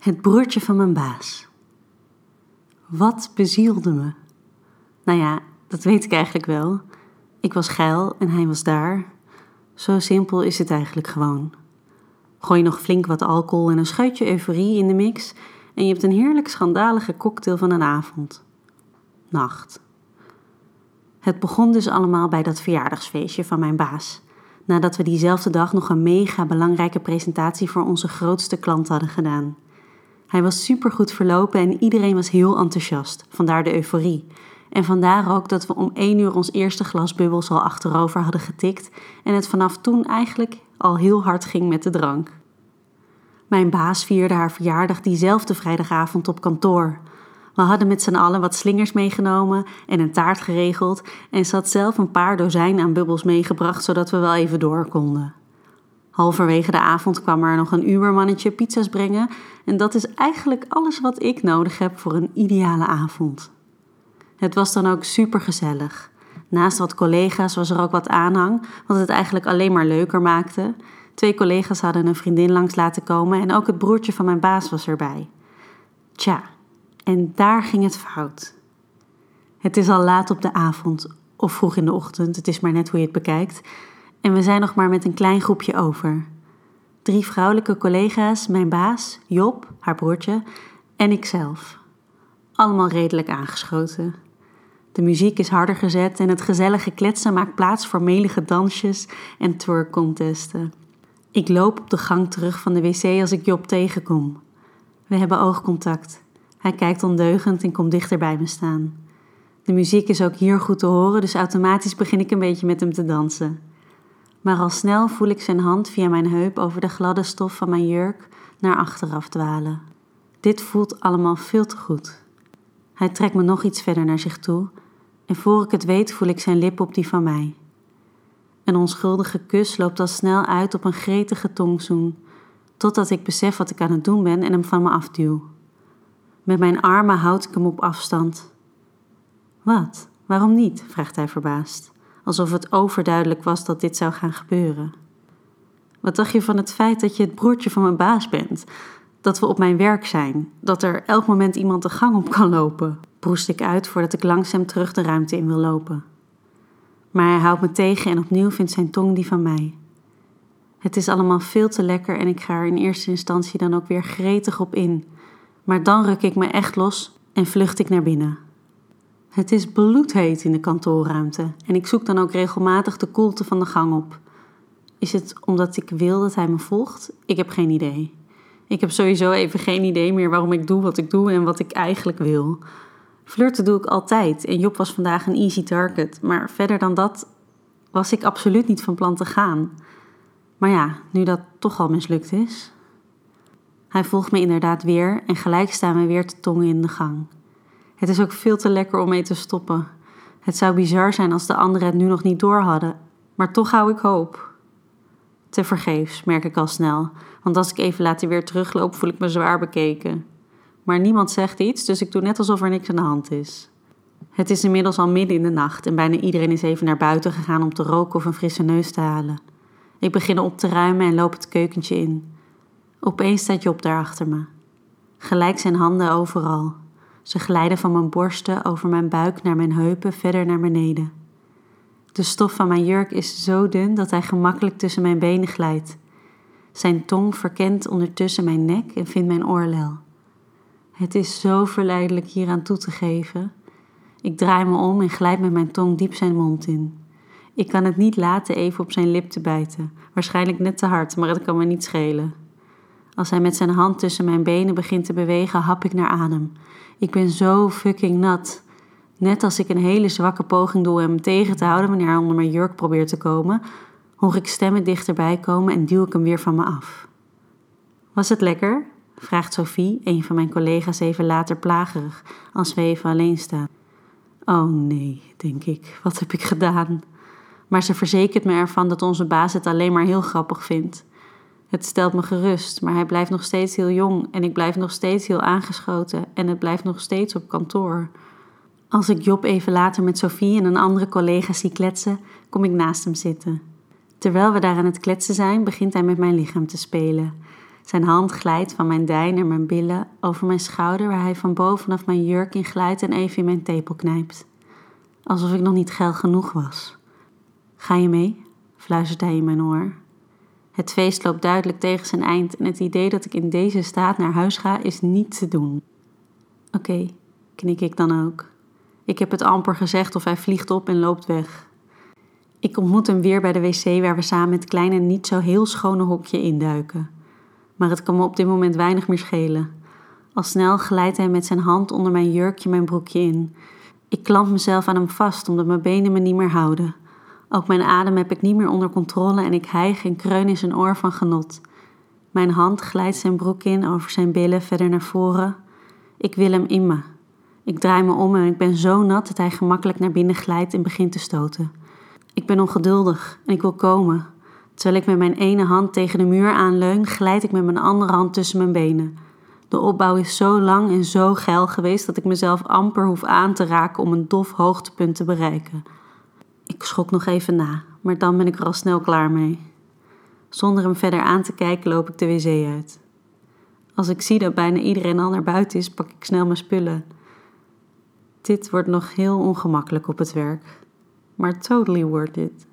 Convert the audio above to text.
Het broertje van mijn baas. Wat bezielde me? Nou ja, dat weet ik eigenlijk wel. Ik was geil en hij was daar. Zo simpel is het eigenlijk gewoon. Gooi nog flink wat alcohol en een scheutje euforie in de mix en je hebt een heerlijk schandalige cocktail van een avond. Nacht. Het begon dus allemaal bij dat verjaardagsfeestje van mijn baas. Nadat we diezelfde dag nog een mega belangrijke presentatie voor onze grootste klant hadden gedaan. Hij was supergoed verlopen en iedereen was heel enthousiast, vandaar de euforie. En vandaar ook dat we om één uur ons eerste glas bubbels al achterover hadden getikt en het vanaf toen eigenlijk al heel hard ging met de drank. Mijn baas vierde haar verjaardag diezelfde vrijdagavond op kantoor. We hadden met z'n allen wat slingers meegenomen en een taart geregeld en ze had zelf een paar dozijn aan bubbels meegebracht zodat we wel even door konden. Halverwege de avond kwam er nog een Ubermannetje pizza's brengen en dat is eigenlijk alles wat ik nodig heb voor een ideale avond. Het was dan ook super gezellig. Naast wat collega's was er ook wat aanhang, wat het eigenlijk alleen maar leuker maakte. Twee collega's hadden een vriendin langs laten komen en ook het broertje van mijn baas was erbij. Tja, en daar ging het fout. Het is al laat op de avond, of vroeg in de ochtend, het is maar net hoe je het bekijkt, en we zijn nog maar met een klein groepje over. Drie vrouwelijke collega's, mijn baas, Job, haar broertje, en ikzelf. Allemaal redelijk aangeschoten. De muziek is harder gezet en het gezellige kletsen maakt plaats voor melige dansjes en twerkcontesten. Ik loop op de gang terug van de wc als ik Job tegenkom. We hebben oogcontact. Hij kijkt ondeugend en komt dichter bij me staan. De muziek is ook hier goed te horen, dus automatisch begin ik een beetje met hem te dansen. Maar al snel voel ik zijn hand via mijn heup over de gladde stof van mijn jurk naar achteraf dwalen. Dit voelt allemaal veel te goed. Hij trekt me nog iets verder naar zich toe en voor ik het weet voel ik zijn lip op die van mij. Een onschuldige kus loopt al snel uit op een gretige tongzoen, totdat ik besef wat ik aan het doen ben en hem van me afduw. Met mijn armen houd ik hem op afstand. Wat? Waarom niet? vraagt hij verbaasd, alsof het overduidelijk was dat dit zou gaan gebeuren. Wat dacht je van het feit dat je het broertje van mijn baas bent? Dat we op mijn werk zijn, dat er elk moment iemand de gang op kan lopen, proest ik uit voordat ik langzaam terug de ruimte in wil lopen. Maar hij houdt me tegen en opnieuw vindt zijn tong die van mij. Het is allemaal veel te lekker en ik ga er in eerste instantie dan ook weer gretig op in. Maar dan ruk ik me echt los en vlucht ik naar binnen. Het is bloedheet in de kantoorruimte en ik zoek dan ook regelmatig de koelte van de gang op. Is het omdat ik wil dat hij me volgt? Ik heb geen idee. Ik heb sowieso even geen idee meer waarom ik doe wat ik doe en wat ik eigenlijk wil. Flirten doe ik altijd en Job was vandaag een easy target, maar verder dan dat was ik absoluut niet van plan te gaan. Maar ja, nu dat toch al mislukt is. Hij volgt me inderdaad weer en gelijk staan we weer te tongen in de gang. Het is ook veel te lekker om mee te stoppen. Het zou bizar zijn als de anderen het nu nog niet door hadden, maar toch hou ik hoop. Te vergeefs, merk ik al snel, want als ik even later weer terugloop, voel ik me zwaar bekeken. Maar niemand zegt iets, dus ik doe net alsof er niks aan de hand is. Het is inmiddels al midden in de nacht en bijna iedereen is even naar buiten gegaan om te roken of een frisse neus te halen. Ik begin op te ruimen en loop het keukentje in. Opeens staat Job daar achter me. Gelijk zijn handen overal. Ze glijden van mijn borsten over mijn buik naar mijn heupen, verder naar beneden. De stof van mijn jurk is zo dun dat hij gemakkelijk tussen mijn benen glijdt. Zijn tong verkent ondertussen mijn nek en vindt mijn oorlel. Het is zo verleidelijk hieraan toe te geven. Ik draai me om en glijd met mijn tong diep zijn mond in. Ik kan het niet laten even op zijn lip te bijten. Waarschijnlijk net te hard, maar het kan me niet schelen. Als hij met zijn hand tussen mijn benen begint te bewegen, hap ik naar adem. Ik ben zo fucking nat. Net als ik een hele zwakke poging doe hem tegen te houden wanneer hij onder mijn jurk probeert te komen, hoor ik stemmen dichterbij komen en duw ik hem weer van me af. Was het lekker? vraagt Sophie, een van mijn collega's, even later plagerig, als we even alleen staan. Oh nee, denk ik, wat heb ik gedaan? Maar ze verzekert me ervan dat onze baas het alleen maar heel grappig vindt. Het stelt me gerust, maar hij blijft nog steeds heel jong en ik blijf nog steeds heel aangeschoten en het blijft nog steeds op kantoor. Als ik Job even later met Sophie en een andere collega zie kletsen, kom ik naast hem zitten. Terwijl we daar aan het kletsen zijn, begint hij met mijn lichaam te spelen. Zijn hand glijdt van mijn dij naar mijn billen, over mijn schouder waar hij van bovenaf mijn jurk in glijdt en even in mijn tepel knijpt. Alsof ik nog niet geil genoeg was. Ga je mee? fluistert hij in mijn oor. Het feest loopt duidelijk tegen zijn eind en het idee dat ik in deze staat naar huis ga is niet te doen. Oké, knik ik dan ook. Ik heb het amper gezegd of hij vliegt op en loopt weg. Ik ontmoet hem weer bij de wc waar we samen het kleine niet zo heel schone hokje induiken. Maar het kan me op dit moment weinig meer schelen. Al snel glijdt hij met zijn hand onder mijn jurkje mijn broekje in. Ik klamp mezelf aan hem vast omdat mijn benen me niet meer houden. Ook mijn adem heb ik niet meer onder controle en ik hijg en kreun in zijn oor van genot. Mijn hand glijdt zijn broek in over zijn billen verder naar voren. Ik wil hem in me. Ik draai me om en ik ben zo nat dat hij gemakkelijk naar binnen glijdt en begint te stoten. Ik ben ongeduldig en ik wil komen. Terwijl ik met mijn ene hand tegen de muur aanleun, glijd ik met mijn andere hand tussen mijn benen. De opbouw is zo lang en zo geil geweest dat ik mezelf amper hoef aan te raken om een dof hoogtepunt te bereiken. Ik schrok nog even na, maar dan ben ik er al snel klaar mee. Zonder hem verder aan te kijken loop ik de wc uit. Als ik zie dat bijna iedereen al naar buiten is, pak ik snel mijn spullen. Dit wordt nog heel ongemakkelijk op het werk, maar totally worth it.